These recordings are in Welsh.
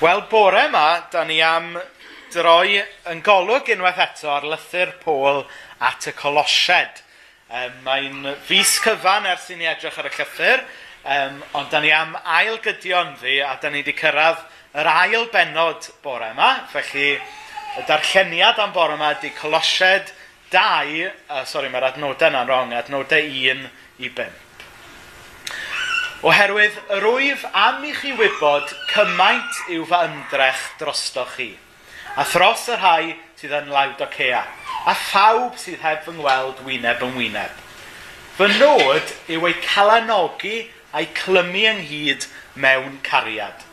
Wel, bore yma, da ni am droi yn golwg unwaith eto ar lythyr Pôl at y Colosied. Um, Mae'n fus cyfan ers i ni edrych ar y llythyr, um, ond da ni am ail gydion ddi, a da ni wedi cyrraedd yr ail benod bore yma. Felly, y darlleniad am bore yma ydy Colosied 2, uh, sori, mae'r adnodau yna'n rong, adnodau 1 i 5. Oherwydd yr wyf am i chi wybod cymaint yw fy ymdrech drostoch chi. A thros y rhai sydd yn lawd o cea. a phawb sydd heb fy ngweld wyneb yn wyneb. Fy nod yw ei calanogi a'i clymu ynghyd mewn cariad.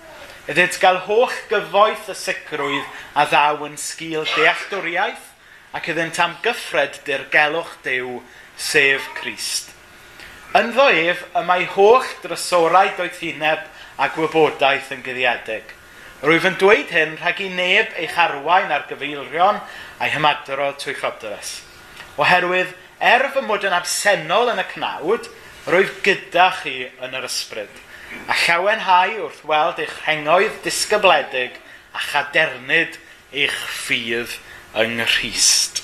Ydynt gael holl gyfoeth y sicrwydd a ddaw yn sgil dealltwriaeth, ac ydynt am gyffred dirgelwch Dyw sef Crist. Ynddo ef y mae holl drysorau doedd hineb a gwybodaeth yn gyddiedig. Rwyf yn dweud hyn rhag i neb eich arwain ar gyfeilion a'i hymadrodd trwy chobdres. Oherwydd, er fy mod yn absennol yn y cnawd, rwyf gyda chi yn yr ysbryd, a llawenhau wrth weld eich rhengoedd disgybledig a chadernid eich ffydd yng Nghyst.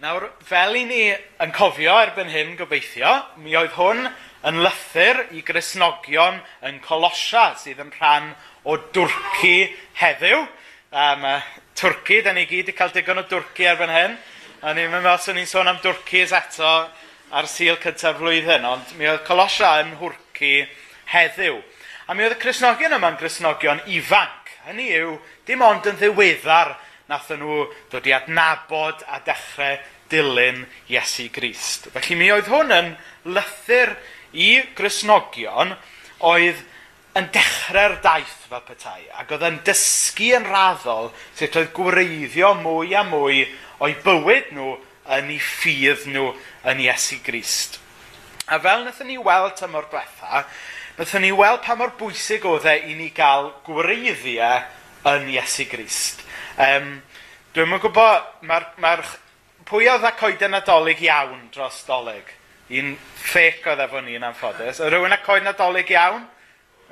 Nawr, fel i ni yn cofio erbyn hyn gobeithio, mi oedd hwn yn lythyr i grisnogion yn Colosia, sydd yn rhan o dwrci heddiw. Um, uh, twrci, da ni gyd wedi cael digon o dwrci erbyn hyn. A ni'n mynd os o'n sôn am dwrcis eto ar syl cyntaf flwyddyn, ond mi oedd Colosia yn hwrci heddiw. A mi oedd y Cresnogion yma'n Cresnogion ifanc. Hynny yw, dim ond yn ddiweddar nathon nhw ddod i adnabod a dechrau dilyn Iesu Grist. Felly mi oedd hwn yn lythyr i Grisnogion oedd yn dechrau'r daith fel petai, ac oedd yn dysgu yn raddol sut oedd gwreiddio mwy a mwy o'i bywyd nhw yn ei ffydd nhw yn Iesu Grist. A fel wnaethon ni weld tymor diwetha, wnaethon ni weld pa mor bwysig oedd e i ni gael gwreiddiau yn Iesu Grist. Um, Dwi'n yn gwybod, mae'r ma, pwy oedd â coeden adolyg iawn dros dolyg? Un ffec oedd efo ni yn anffodus. Oedd rhywun â coed nadolig iawn?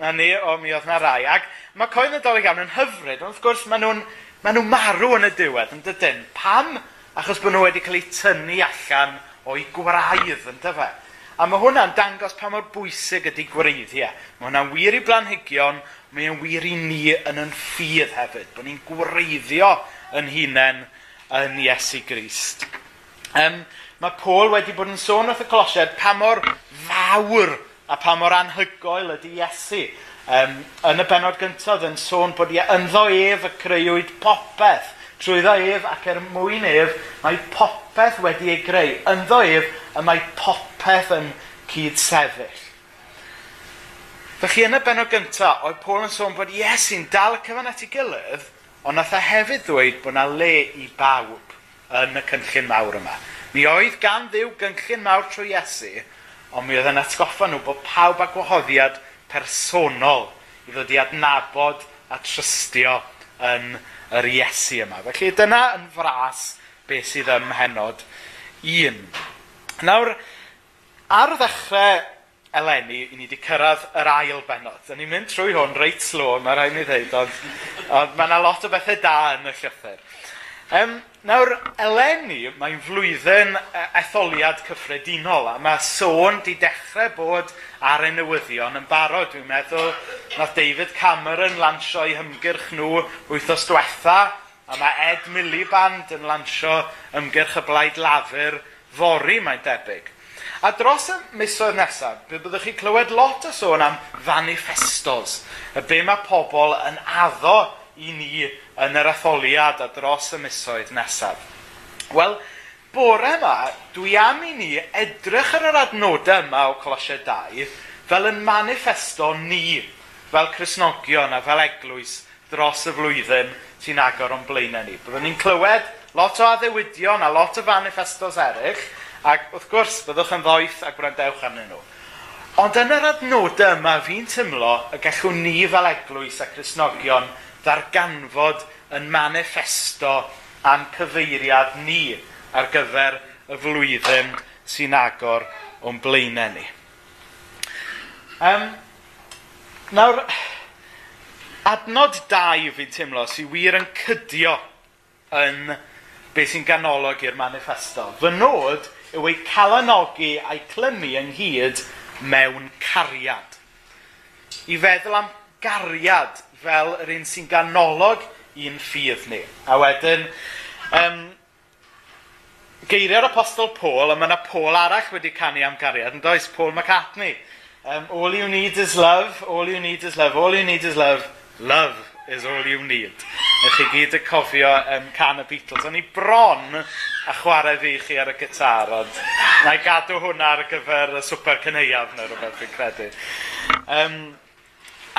Na ni, o mi oedd na rai. Ac mae coed nadolig iawn yn hyfryd, ond wrth gwrs maen nhw'n ma nhw marw yn y diwedd, yn dydyn. Pam? Achos bod nhw wedi cael eu tynnu allan o'i gwraidd, yn dyfa. A mae hwnna'n dangos pa mor bwysig ydy gwreiddiau. Mae hwnna'n wir i blanhigion, mae e'n wir i ni yn yn ffydd hefyd, bod ni'n gwreiddio yn hunain yn Iesu Grist. Um, mae Paul wedi bod yn sôn wrth y Colosiad pa mor fawr a pa mor anhygoel ydy Iesu. Um, yn y benod gyntaf yn sôn bod ie ynddo ef y creuwyd popeth. Trwyddo ef ac er mwyn ef, mae popeth wedi ei greu. Ynddo ef y mae popeth yn cydsefyll. Felly yn y benod gyntaf, oedd Paul yn sôn bod Iesu'n dal y cyfan at ei gilydd, ond nath e hefyd ddweud bod yna le i bawb yn y cynllun mawr yma. Mi oedd gan ddiw gynllun mawr trwy Iesu, ond mi oedd yn atgoffa nhw bod pawb â gwahoddiad personol i ddod i adnabod a trystio yn yr Iesu yma. Felly dyna yn fras beth sydd ym mhenod un. Nawr, ar ddechrau eleni, i ni wedi cyrraedd yr ail benod. Da ni'n mynd trwy hwn reit slo, mae rhaid ni ddweud, ond, ond mae yna lot o bethau da yn y llythyr. Um, nawr, eleni, mae'n flwyddyn e, etholiad cyffredinol, a mae sôn di dechrau bod ar y newyddion yn barod. Dwi'n meddwl nath David Cameron lansio i hymgyrch nhw wythnos diwetha, a mae Ed Miliband yn lansio ymgyrch y blaid lafur fori, mae'n debyg. A dros y misoedd nesaf, be byddwch chi clywed lot o sôn am fanifestos, y be mae pobl yn addo i ni yn yr atholiad a dros y misoedd nesaf. Wel, bore yma, dwi am i ni edrych ar yr adnodau yma o Colosiau 2 fel yn manifesto ni, fel Cresnogion a fel Eglwys, dros y flwyddyn sy'n agor o'n blaenau ni. Byddwn ni'n clywed lot o addewidion a lot o fanifestos eraill, Ac wrth gwrs, byddwch yn ddoeth a gwrandewch arnyn nhw. Ond yn yr adnodau yma fi'n tymlo y gallwn ni fel eglwys a Cresnogion ddarganfod yn manifesto am cyfeiriad ni ar gyfer y flwyddyn sy'n agor o'n blaenau ni. Um, nawr, adnod dau fi'n teimlo sy'n wir yn cydio yn beth sy'n ganolog i'r manifesto. Fy nod yw ei calanogi a'i clymu ynghyd mewn cariad. I feddwl am gariad fel yr un sy'n ganolog i'n ffydd ni. A wedyn, um, geiriau'r apostol Paul, a mae yna Paul arall wedi canu am gariad, yn does Paul McCartney. Um, all you need is love, all you need is love, all you need is love, love is all you need. Ych chi gyd y cofio um, can y Beatles. O'n i bron a chwarae fi chi ar y gitar, ond na i gadw hwnna ar gyfer y swper cyneuaf neu rhywbeth fi'n credu. Um,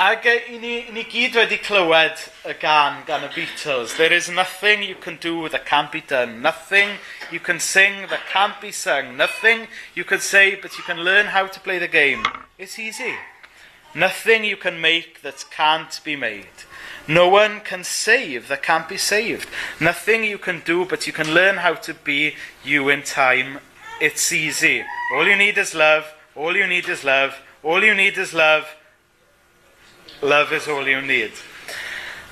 Ac i ni, i ni gyd wedi clywed y gan gan y Beatles. There is nothing you can do that can't be done. Nothing you can sing that can't be sung. Nothing you can say but you can learn how to play the game. It's easy. Nothing you can make that can't be made. No one can save that can't be saved. Nothing you can do, but you can learn how to be you in time. It's easy. All you need is love. All you need is love. All you need is love. Love is all you need.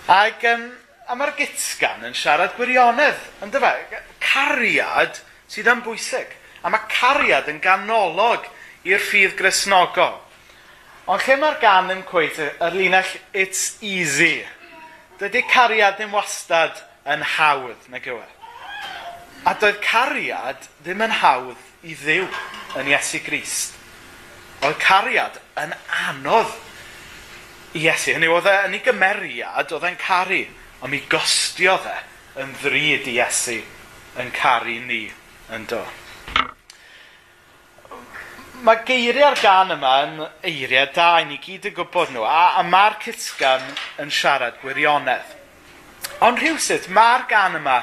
Ac, um, a mae'r gitsgan yn siarad gwirionedd, yn dyfa, cariad sydd yn bwysig. A mae cariad yn ganolog i'r ffydd grisnogol. Ond lle mae'r gan yn cweith yr linell It's Easy? dydy cariad ddim wastad yn hawdd, na gywe. A doedd cariad ddim yn hawdd i ddiw yn Iesu Grist. Oedd cariad yn anodd i Iesu. Hynny oedd e yn ei gymeriad, oedd e'n caru, ond mi gostio dde yn ddrud i Iesu yn caru ni yn dod mae geiriau'r gan yma yn eiriau da i ni gyd yn gwybod nhw, a, a mae'r cytgan yn siarad gwirionedd. Ond rhywsyd, mae'r gan yma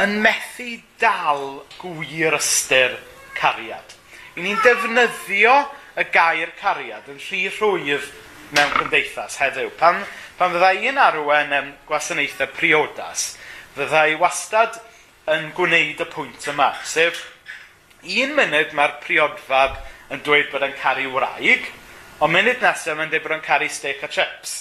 yn methu dal gwir ystyr cariad. I ni'n defnyddio y gair cariad yn rhy rhwydd mewn cymdeithas heddiw. Pan, pan fyddai un arwen um, gwasanaethau priodas, fyddai wastad yn gwneud y pwynt yma, sef un munud mae'r priodfab yn dweud bod yn caru wraig, ond munud nesaf mae'n dweud bod yn caru steak a chips.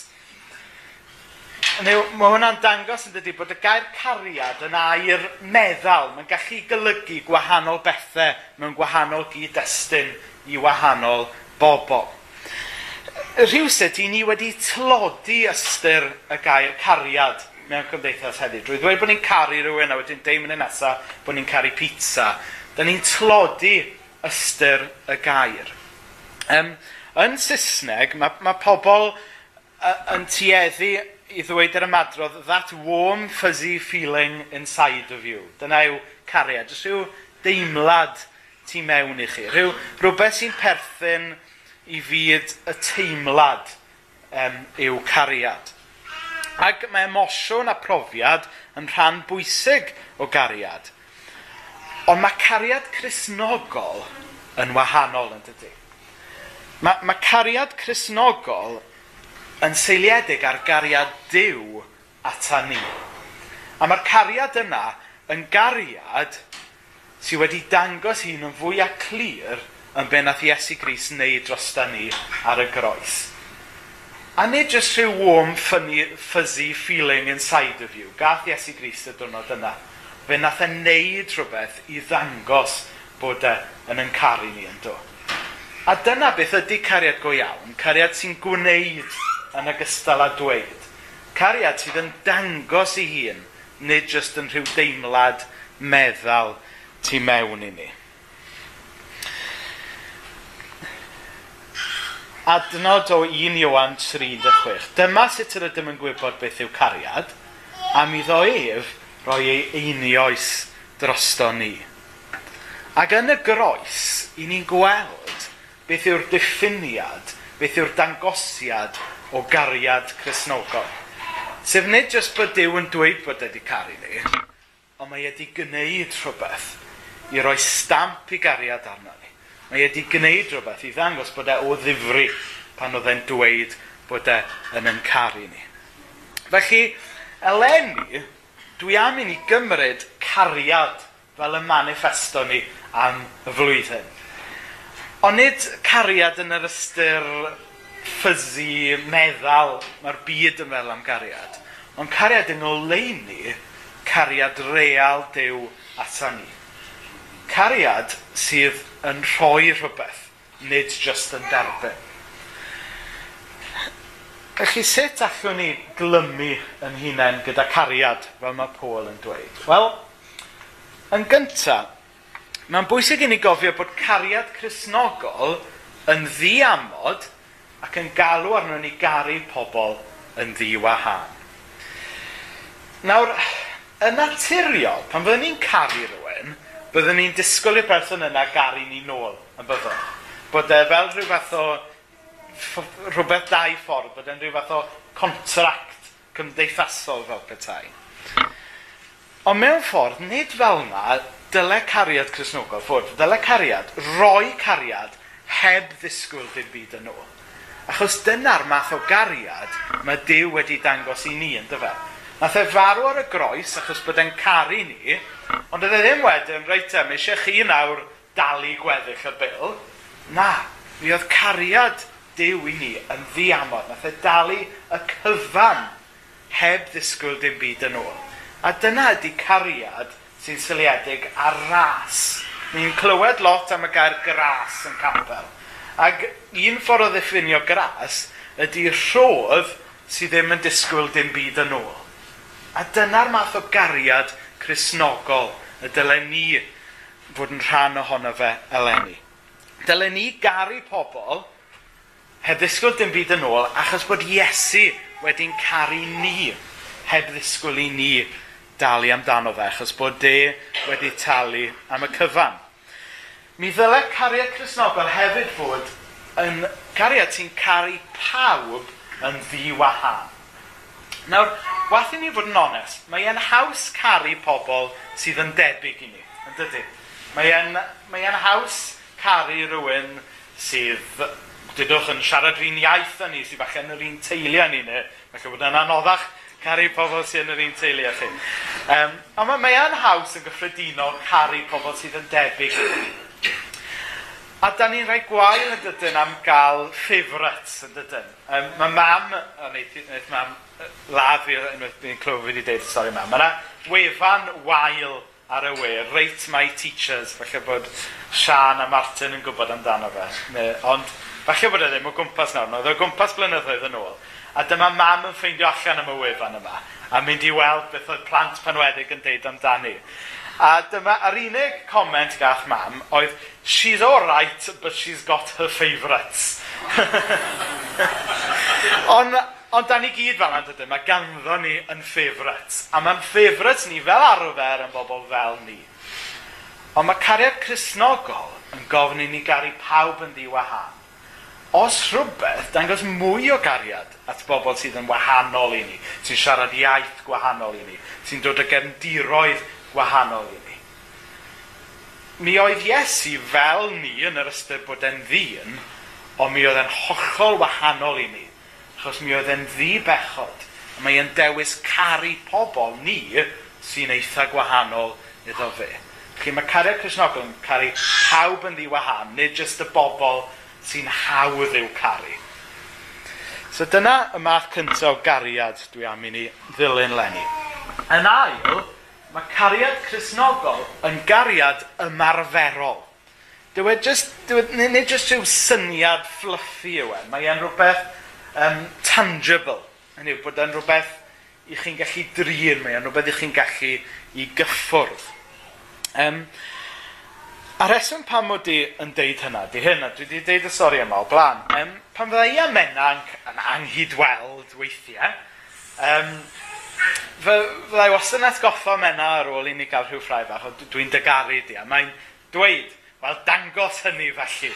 Neu, mae hwnna'n dangos yn dydy bod y gair cariad yn air meddal. Mae'n gallu golygu gwahanol bethau mewn gwahanol gyd-destun i wahanol bobl. Rhywsyd, i ni wedi tlodi ystyr y gair cariad mewn cymdeithas heddiw. Drwy ddweud bod ni'n caru rhywun a wedyn deimlo nesaf bod ni'n caru pizza Da ni'n tlodi ystyr y gair. Um, yn Saesneg, mae, mae pobl uh, yn tueddu i ddweud yr ymadrodd that warm fuzzy feeling inside of you. Dyna yw cariad, jyst rhyw deimlad tu mewn i chi. Rhyw, rhywbeth sy'n perthyn i fyd y teimlad um, yw cariad. Ac mae emosiwn a profiad yn rhan bwysig o gariad. Ond mae cariad chrysnogol yn wahanol yn dydy. Mae, mae cariad chrysnogol yn seiliedig ar gariad diw ata ni. A mae'r cariad yna yn gariad sydd wedi dangos hun yn fwy a clir yn be nath Iesu Gris wneud dros da ni ar y groes. A nid jyst rhyw warm, funny, fuzzy feeling inside of you. Gath Iesu Gris y dwrnod yna fe nath e wneud rhywbeth i ddangos bod e yn yn caru ni yn do. A dyna beth ydy cariad go iawn, cariad sy'n gwneud yn ogystal â dweud. Cariad sydd yn dangos i hun, nid jyst yn rhyw deimlad meddal tu mewn i ni. adnod o 1 Iwan 3.6 Dyma sut yr ydym yn gwybod beth yw cariad, a mi ddo ef roi ei einioes drosto ni. Ac yn y groes, i ni'n gweld beth yw'r diffiniad, beth yw'r dangosiad o gariad chrysnogol. Sef nid jyst bod Dyw yn dweud bod wedi caru ni, ond mae wedi gwneud rhywbeth i roi stamp i gariad arno ni. Mae wedi gwneud rhywbeth i ddangos bod e o ddifri pan oedd e'n dweud bod e yn yn caru ni. Felly, eleni, dwi am i ni gymryd cariad fel y manifesto ni am y flwyddyn. Ond nid cariad yn yr ystyr ffysi, meddal, mae'r byd yn meddwl am cariad. Ond cariad yng ngoleini, cariad real dew ata ni. Cariad sydd yn rhoi rhywbeth, nid just yn derbyn. Felly, sut allwn ni glymu yn hunain gyda cariad, fel mae Paul yn dweud? Wel, yn gyntaf, mae'n bwysig i ni gofio bod cariad chrysnogol yn ddiamod ac yn galw arno ni garu pobl yn ddiwahan. Nawr, yn naturiol, pan fyddwn ni'n caru rhywun, byddwn ni'n disgwyl i'r person yna garu ni nôl, yn byddwn. Bod e fel rhyw fath o rhywbeth dau ffordd, bod e'n rhyw fath o contract cymdeithasol fel petai. Ond mewn ffordd, nid fel yna, dyle cariad Cresnogol ffwrdd, dyle cariad, roi cariad heb ddisgwyl dim byd yn ôl. Achos dyna'r math o gariad mae Dyw wedi dangos i ni yn dyfa. Nath e farw ar y groes achos bod e'n caru ni, ond oedd e ddim wedyn, reit em, eisiau chi nawr dalu gweddill y bil. Na, mi oedd cariad Dyw i ni yn ddiamod. Nath e dalu y cyfan heb ddisgwyl dim byd yn ôl. A dyna ydy cariad sy'n syliedig ar ras. Ni'n clywed lot am y gair gras yn capel. Ac un ffordd o ddiffinio gras ydy rhodd sydd ddim yn disgwyl dim byd yn ôl. A dyna'r math o gariad chrysnogol y dylen ni fod yn rhan ohono fe eleni. Dylen ni garu pobl heb ddisgwyl dim byd yn ôl, achos bod Iesu wedi'n caru ni, heb ddisgwyl i ni dalu amdano fe, achos bod de wedi talu am y cyfan. Mi ddylai cariad Cresnogol hefyd fod yn cariad sy'n caru pawb yn ddiwahan. Nawr, wath i ni fod yn onest, mae e'n haws caru pobl sydd yn debyg i ni, yn dydy. Mae e'n, mae en haws caru rhywun sydd dydwch yn siarad rhan iaith â ni, sydd falle yn yr un teulu â ni, neu falle bod yn anoddach caru pobl sydd yn yr un teulu â chi. Um, ond mae, mae'n haws yn gyffredinol caru pobl sydd yn debyg. A da ni'n rhai gwael yn dydyn am gael favourites yn dydyn. Um, mae mam, o neith, neith mam, ladd fi, unwaith ni'n clywed wedi dweud, stori mam, mae yna wefan wael ar y we, rate my teachers, falle bod Sian a Martin yn gwybod amdano fe. Ond Falle bod e ddim o gwmpas nawr, oedd o gwmpas blynyddoedd yn ôl. A dyma mam yn ffeindio allan am y wefan yma, a mynd i weld beth oedd plant panwedig yn deud amdani. A dyma, yr unig comment gath mam oedd, she's all right, but she's got her favourites. ond, ond da ni gyd fel yna, mae ganddo ni yn favourite. A mae'n favourite ni fel arfer yn bobl fel ni. Ond mae cariad Cresnogol yn gofyn i ni gari pawb yn ddiwahan os rhywbeth, dangos mwy o gariad at bobl sydd yn wahanol i ni, sy'n siarad iaith gwahanol i ni, sy'n dod o gefndiroedd gwahanol i ni. Mi oedd Iesu fel ni yn yr ystyr bod e'n ddyn, ond mi oedd e'n hollol wahanol i ni, achos mi oedd e'n ddi bechod, a mae e'n dewis caru pobl ni sy'n eitha gwahanol iddo fe. Felly mae cariad Cresnogol yn caru pawb yn ddiwahan, nid jyst y bobl sy'n hawdd i'w caru. So dyna y math cyntaf o gariad dwi am i ni ddilyn lenni. Yn ail, mae cariad chrysnogol yn gariad ymarferol. Dyw e just, dyw e, nid just rhyw syniad fluffy yw e, mae e'n rhywbeth um, tangible. Hynny yw bod e'n rhywbeth i chi'n gallu drin, mae e'n rhywbeth i chi'n gallu i gyffwrdd. Um, A reswm pam mod i yn deud hynna, di hyn, a dwi wedi deud y stori yma o blaen, um, pan fydda i am menanc yn anghydweld weithiau, um, fydda i wastad yn atgoffa mena ar ôl i ni gael rhyw ffrau bach, dwi'n dygaru di, a mae'n dweud, wel dangos hynny felly.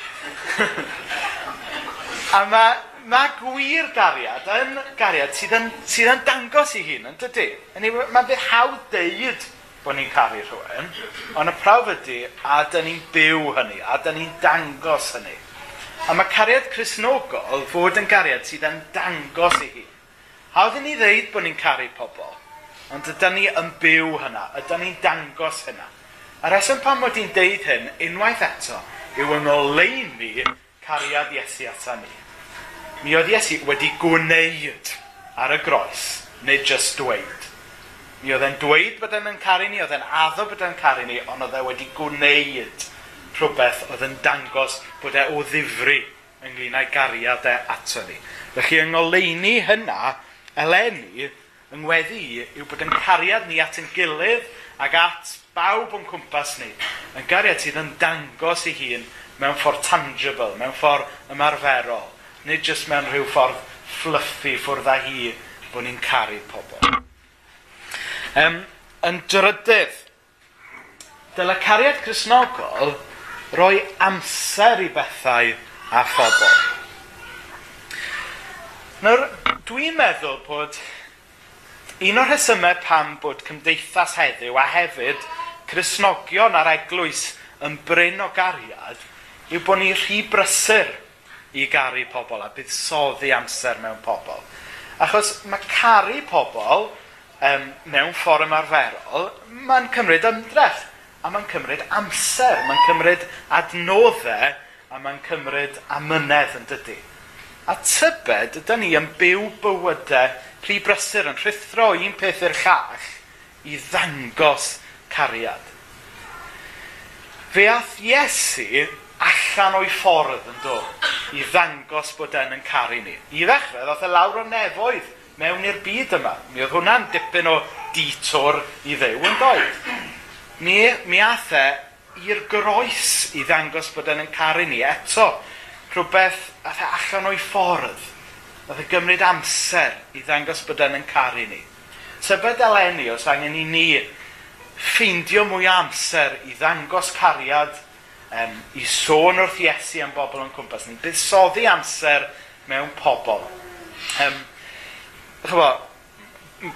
a mae ma gwir gariad yn gariad sydd yn, sydd yn dangos i hun, yn dydy? Mae'n beth hawdd deud bod ni'n caru rhywun, ond y prawf ydy, a dyn ni'n byw hynny, a dyn ni'n dangos hynny. A mae cariad chrysnogol fod yn gariad sydd yn dangos i hi. Hawdd i ni ddeud bod ni'n caru pobl, ond ydyn ni yn byw hynna, ydyn ni'n dangos hynna. A reswm pan mod i'n deud hyn unwaith eto yw yng ngoleini cariad Iesu ata ni. Mi oedd Iesu wedi gwneud ar y groes, nid just dweud. Mi oedd e'n dweud bod e'n caru ni, oedd e'n addo bod e'n caru ni, ond oedd e wedi gwneud rhywbeth oedd yn dangos bod e o ddifri ynglyn â'i gariad e ato ni. Felly yng ngoleini hynna, eleni, yng ngweddi yw bod yn cariad ni at yn gilydd ac at bawb o'n cwmpas ni. Yn gariad sydd yn dangos ei hun mewn ffordd tangible, mewn ffordd ymarferol, nid jyst mewn rhyw ffordd fluffy ffwrdd â hi bod ni'n caru pobl. Um, yn drydydd, dylai cariad Cresnogol roi amser i bethau a phobl. Nawr, dwi'n meddwl bod un o'r rhesymau pam bod cymdeithas heddiw a hefyd Cresnogion a'r eglwys yn bryn o gariad yw bod ni rhy brysur i garu pobl a buddsoddi amser mewn pobl. Achos mae caru pobl um, mewn ffordd ymarferol, mae'n cymryd ymdrech, a mae'n cymryd amser, mae'n cymryd adnoddau, a mae'n cymryd amynedd yn dydy. A tybed, ydy ni yn byw bywydau rhy brysur yn rhithro un peth i'r llall i ddangos cariad. Fe ath Iesu allan o'i ffordd yn dod i ddangos bod e'n yn caru ni. I ddechrau, ddoth e lawr o nefoedd mewn i'r byd yma. Mi oedd hwnna'n dipyn o ditwr i ddew yn doedd. Mi, mi ath e i'r groes i ddangos bod e'n caru ni eto. Rhywbeth ath e allan o'i ffordd. Ath e gymryd amser i ddangos bod e'n caru ni. Tybed eleni os angen i ni ffeindio mwy amser i ddangos cariad um, i sôn wrth Iesu am bobl o'n cwmpas ni. Buddsoddi amser mewn pobl. Um, Chyfo,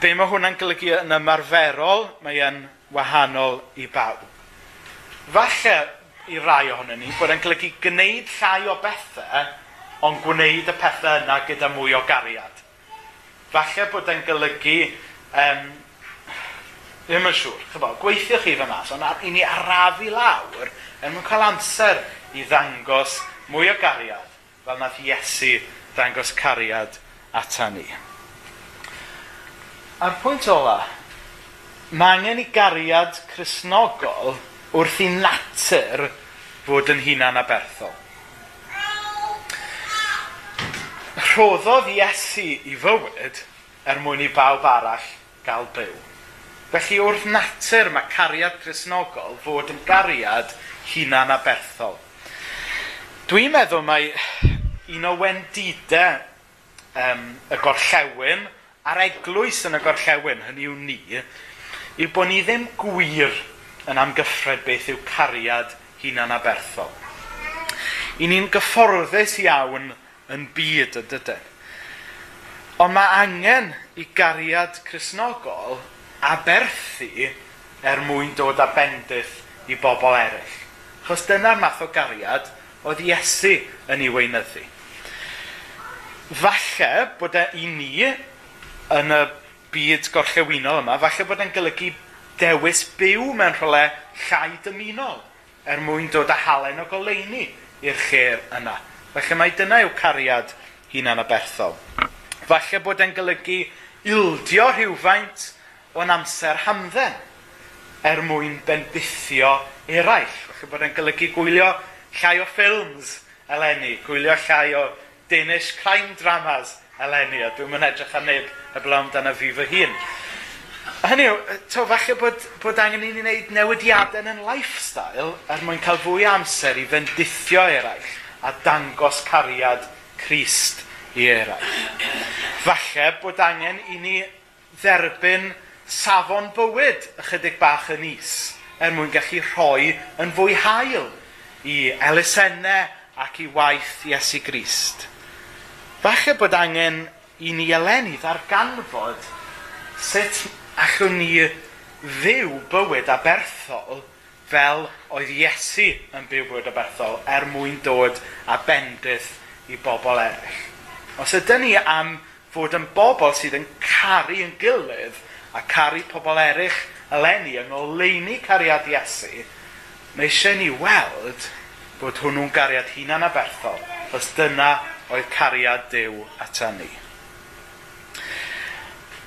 be mae hwnna'n golygu yn ymarferol, mae e'n wahanol i bawb. Falle i rai ohono ni bod e'n golygu gwneud llai o bethau, ond gwneud y pethau yna gyda mwy o gariad. Falle bod e'n golygu, um, ddim yn siŵr, chyfo, gweithio chi fy mas, ond i ni arafu lawr, er mwyn cael amser i ddangos mwy o gariad, fel nath Iesu ddangos cariad ata ni. A'r pwynt ola, mae angen i gariad chrysnogol wrth i natur fod yn hunan aberthol. Rhoddodd Iesu i fywyd er mwyn i bawb arall gael byw. Felly wrth natur mae cariad chrysnogol fod yn gariad hunan aberthol. Dwi'n meddwl mai un o wendidau um, y gorllewin a'r eglwys yn y gorllewin, hynny yw ni, yw bod ni ddim gwir yn amgyffred beth yw cariad hunan aberthol. I ni'n gyfforddus iawn yn byd y dydyn. Ond mae angen i gariad chrysnogol aberthu er mwyn dod â bendith i bobl eraill. Chos dyna'r math o gariad oedd Iesu yn ei weinyddu. Falle bod e i ni yn y byd gorllewinol yma, falle bod e'n golygu dewis byw mewn rhywle llai dymunol er mwyn dod â halen o goleini i'r lle yna. Felly mae dyna yw cariad hunan aberthol. Falle bod e'n golygu ildio rhywfaint o'n amser hamdden er mwyn bendithio eraill. Felly bod e'n golygu gwylio llai o ffilms eleni, gwylio llai o Danish crime dramas eleni, a dwi'n mynd edrych ar neb heblaw amdano fi fy hun. Hynny yw, to, falle bod, bod angen i ni wneud newidiadau yn lifestyle er mwyn cael fwy amser i fendithio eraill a dangos cariad Crist i eraill. Falle bod angen i ni dderbyn safon bywyd ychydig bach yn is er mwyn gallu rhoi yn fwy hael i elusennau ac i waith Iesu Grist falle bod angen i ni eleni ddarganfod sut allwn ni fyw bywyd aberthol fel oedd Iesu yn byw bywyd aberthol er mwyn dod a bendith i bobl eraill. Os ydy ni am fod yn bobl sydd yn caru yn gilydd a caru pobl eraill eleni yng ngoleini cariad Iesu, mae eisiau ni weld bod hwnnw'n gariad hunan aberthol, os dyna oedd cariad Dyw ata ni.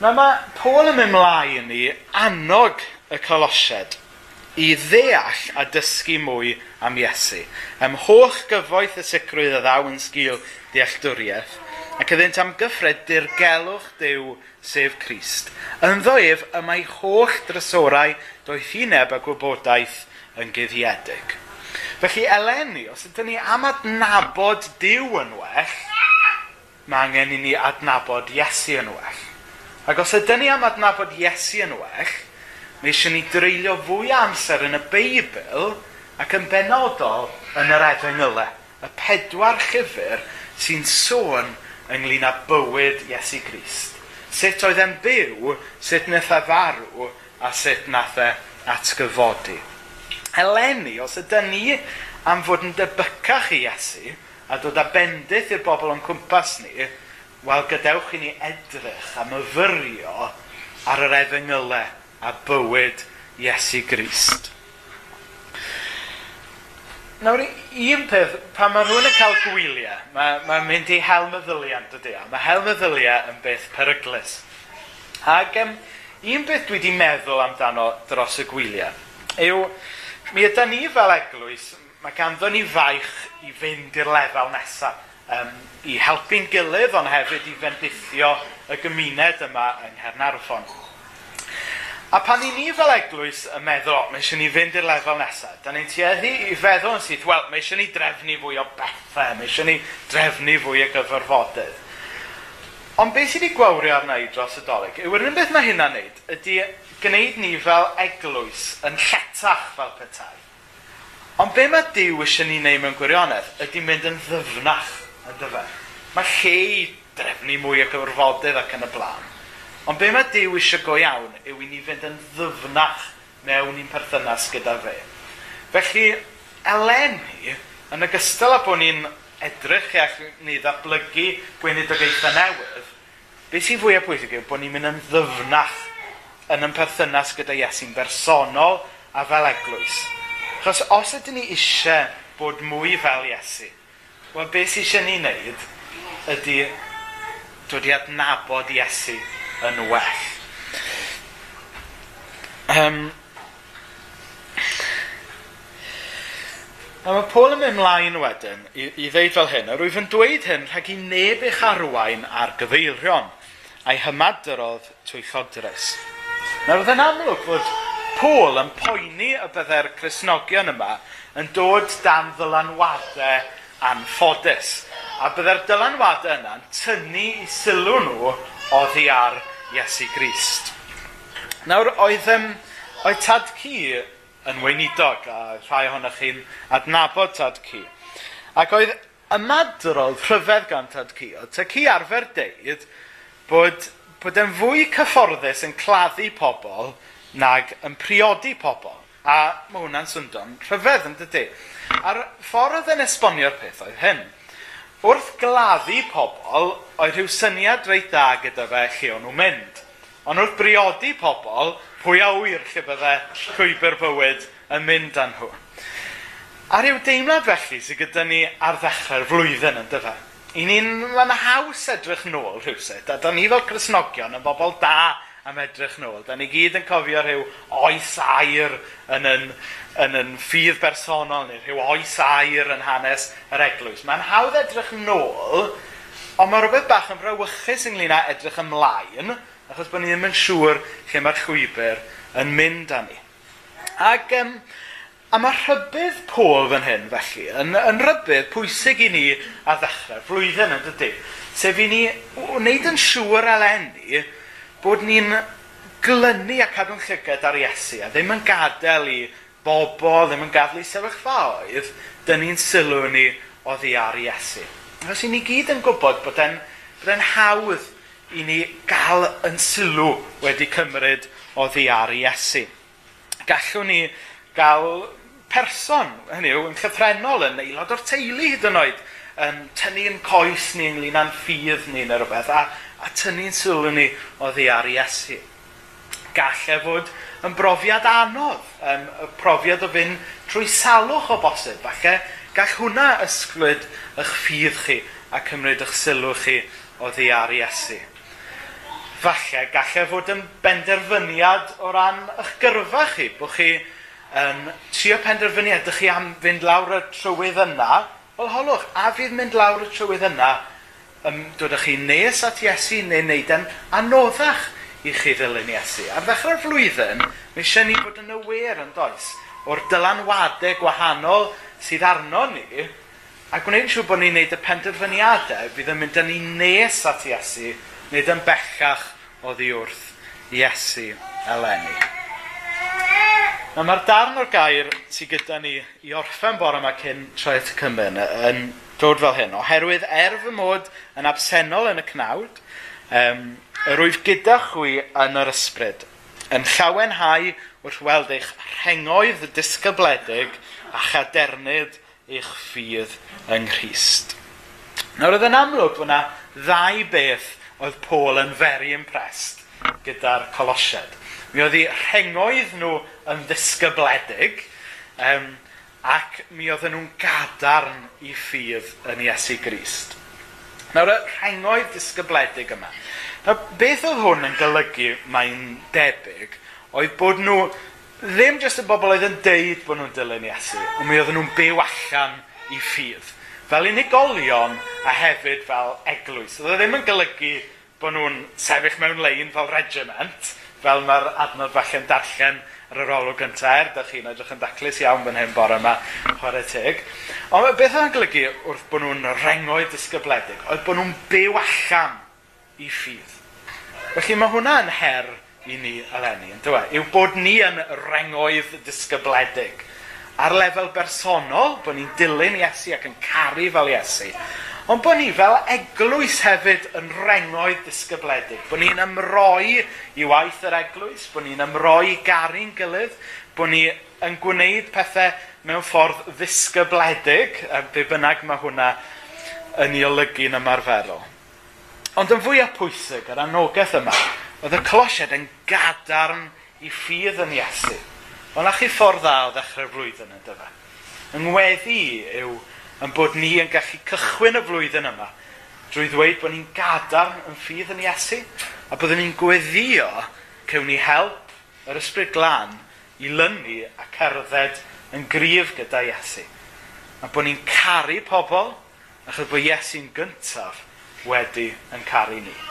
Na mae Paul yn mynd mlaen i annog y colosied i ddeall a dysgu mwy am Iesu. Ym holl gyfoeth y sicrwydd y ddaw yn sgil dealltwriaeth, ac ydynt am gyffred dirgelwch Dyw sef Crist. Yn ddoef y mae holl drysorau doeth hineb a gwybodaeth yn guddiedig. Felly, eleni, os ydym ni am adnabod Dyw yn well, mae angen i ni adnabod Iesu yn well. Ac os ydym ni am adnabod Iesu yn well, mae eisiau ni dreulio fwy amser yn y Beibl ac yn benodol yn yr efengylau. Y pedwar llyfr sy'n sôn ynglyn â bywyd Iesu Grist. Sut oedd e'n byw, sut wnaeth e farw a sut wnaeth e atgyfodi. Eleni, os ydyn ni am fod yn debycach i Iesu a dod â bendith i'r bobl o'n cwmpas ni, wel gadewch i ni edrych a myfyrio ar yr efengylau a bywyd Iesu Grist. Nawr, un peth, pan mae rhywun yn cael gwyliau, mae'n mae mynd i hel meddyliau, dydy o. Mae hel meddyliau yn beth peryglis. Ac um, un beth dwi wedi meddwl amdano dros y gwyliau yw mi ydy ni fel eglwys, mae ganddo ni faich i fynd i'r lefel nesaf, um, i helpu'n gilydd ond hefyd i fendithio y gymuned yma yng Nghernarfon. A pan i ni fel eglwys yn meddwl, mae eisiau ni fynd i'r lefel nesaf, da ni'n tueddu i feddwl yn syth, wel, mae eisiau ni drefnu fwy o bethau, mae eisiau ni drefnu fwy o gyfarfodydd. Ond beth sydd wedi gwawrio arna i dros y dolyg, yw yr un beth mae hynna'n neud, ydy gwneud ni fel eglwys yn lletach fel petai. Ond be mae Dyw eisiau ni wneud mewn gwirionedd, ydy mynd yn ddyfnach, yn dyfa. Mae lle i drefnu mwy o gyfarfodydd ac yn y blaen. Ond be mae Dyw eisiau go iawn yw i ni fynd yn ddyfnach mewn i'n perthynas gyda fe. Felly, eleni, yn ogystal â bod ni'n edrych ac ni ddatblygu gweinidogaethau newydd, beth sy'n fwyaf pwysig yw bod ni'n mynd yn ddyfnach yn yn perthynas gyda Iesu'n bersonol a fel eglwys. Chos os ydyn ni eisiau bod mwy fel Iesu, wel beth sy'n eisiau ni wneud ydy dod i adnabod Iesu yn well. Um, a mae Paul yn mynd mlaen wedyn i, i ddeud fel hyn, a rwyf yn dweud hyn rhag i neb eich arwain ar gyfeirion – a'i hymadrodd trwy chodres. Nawr oedd yn amlwg fod Paul yn poeni y byddai'r Cresnogion yma yn dod dan ddylanwadau anffodus. A byddai'r dylanwadau yna'n tynnu i sylw nhw oddi ar Iesu Grist. Nawr, oedd, um, oedd Tad cu yn weinidog, a rhai ohonoch chi'n adnabod Tad cu. Ac oedd ymadrodd rhyfedd gan Tad cu. oedd Tad cu arfer deud bod, bod e'n fwy cyfforddus yn claddu pobl nag yn priodi pobl. A mae hwnna'n swndon rhyfedd yn dydy. A'r ffordd oedd yn esbonio'r peth oedd hyn. Wrth gladdu pobl, oedd rhyw syniad reit dda gyda fe lle o'n nhw'n mynd. Ond wrth briodi pobl, pwy a wyr lle bydde llwybr bywyd yn mynd â nhw. A rhyw deimlad felly sydd gyda ni ar ddechrau'r flwyddyn yn dyfa i ni'n ma'n haws edrych nôl rhywsut, a da ni fel Cresnogion yn bobl da am edrych nôl. Da ni gyd yn cofio rhyw oes air yn yn, yn, yn ffydd bersonol, neu rhyw oes air yn hanes yr eglwys. Mae'n hawdd edrych nôl, ond mae rhywbeth bach yn frawychus ynglyn â edrych ymlaen, achos bod ni ddim yn siŵr lle mae'r llwybr yn mynd â ni. Ac um, A mae rhybydd Pôl fan hyn, felly, yn, yn rhybydd pwysig i ni a ddechrau'r flwyddyn yn dydy. Sef i ni wneud yn siŵr eleni bod ni'n glynu a cadw'n llygad ar Iesu, a ddim yn gadael i bobl, ddim yn gadael i sefyllfaoedd, dyn ni'n sylw ni o ddi ar Iesu. Os i ni gyd yn gwybod bod e'n bod e'n hawdd i ni gael yn sylw wedi cymryd o ddi ar Iesu. Gallwn ni gael person, hynny yw, yn llythrenol, yn aelod o'r teulu hyd yn oed, yn tynnu'n coes ni ynglyn â'n ffydd ni neu rhywbeth, a, a tynnu'n sylw ni o ddiar Iesu. Galle fod yn brofiad anodd, um, y profiad o fynd trwy salwch o bosib. Falle gall hwnna ysglwyd eich ffydd chi a cymryd eich sylw chi o ddiar Iesu. Falle gallai fod yn benderfyniad o ran eich gyrfa chi, bod chi yn trio penderfynu ydych chi am fynd lawr y trywydd yna, wel holwch, a fydd mynd lawr y trywydd yna, um, dodych chi nes at Iesu neu wneud yn anoddach i chi ddilyn Iesu. Ar ddechrau'r flwyddyn, mae eisiau ni fod yn awyr yn does o'r dylanwadau gwahanol sydd arno ni a gwneud siŵr bod ni'n neud y penderfyniadau fydd yn mynd â ni nes at Iesu, nid yn bellach oddi wrth Iesu eleni. Nawr mae'r darn o'r gair sydd gyda ni i orffen bore yma cyn troi at y cymen yn dod fel hyn. Oherwydd er fy mod yn absennol yn y cnawd, um, yr wyf gyda chwi yn yr ysbryd, yn llawenhau wrth weld eich rhengoedd disgybledig a chadernid eich ffydd yng Nghyst. Nawr oedd yn amlwg bod yna ddau beth oedd Paul yn very impressed gyda'r colosiad. Mi oedd eu rhengoedd nhw yn ddisgybledig, um, ac mi oedden nhw'n gadarn i ffydd yn Iesu Grist. Nawr, y rhengoedd disgybledig yma. Nawr, beth oedd hwn yn golygu mae'n debyg, oedd bod nhw ddim jyst y bobl oedd yn deud bod nhw'n dilyn Iesu, ond mi oedden nhw'n byw allan i ffydd. Fel unigolion a hefyd fel eglwys. Oedd ddim yn golygu bod nhw'n sefyll mewn lein fel regiment, fel mae'r adnodd falle'n darllen ar yr olwg gyntaf, er da chi'n edrych yn daclus iawn fan hyn bore yma, chwarae teg. Ond beth oedd yn golygu wrth bod nhw'n rengoedd disgybledig, oedd bod nhw'n byw allan i ffydd. Felly mae hwnna yn her i ni eleni, yn dweud, yw bod ni yn rengoedd disgybledig. Ar lefel bersonol, bod ni'n dilyn Iesu ac yn caru fel Iesu, Ond bod ni fel eglwys hefyd yn rengoedd disgybledig. Bod ni'n ymroi i waith yr eglwys, bod ni'n ymroi i garu'n gilydd, bod ni yn gwneud pethau mewn ffordd ddisgybledig, a be bynnag mae hwnna yn ei olygu'n ymarferol. Ond yn fwyaf pwysig, yr anogaeth yma, oedd y colosiad yn gadarn i ffydd yn Iesu. Ond na chi ffordd dda o ddechrau'r flwyddyn yn dyfa. Yng Ngweddi yw yn bod ni yn gallu cychwyn y flwyddyn yma drwy ddweud bod ni'n gadarn yn ffydd yn Iesu a byddwn ni'n gweddio cewn ni help yr ysbryd glân i lynu a cerdded yn gryf gyda Iesu. A bod ni'n caru pobl achos bod Iesu'n gyntaf wedi yn caru ni.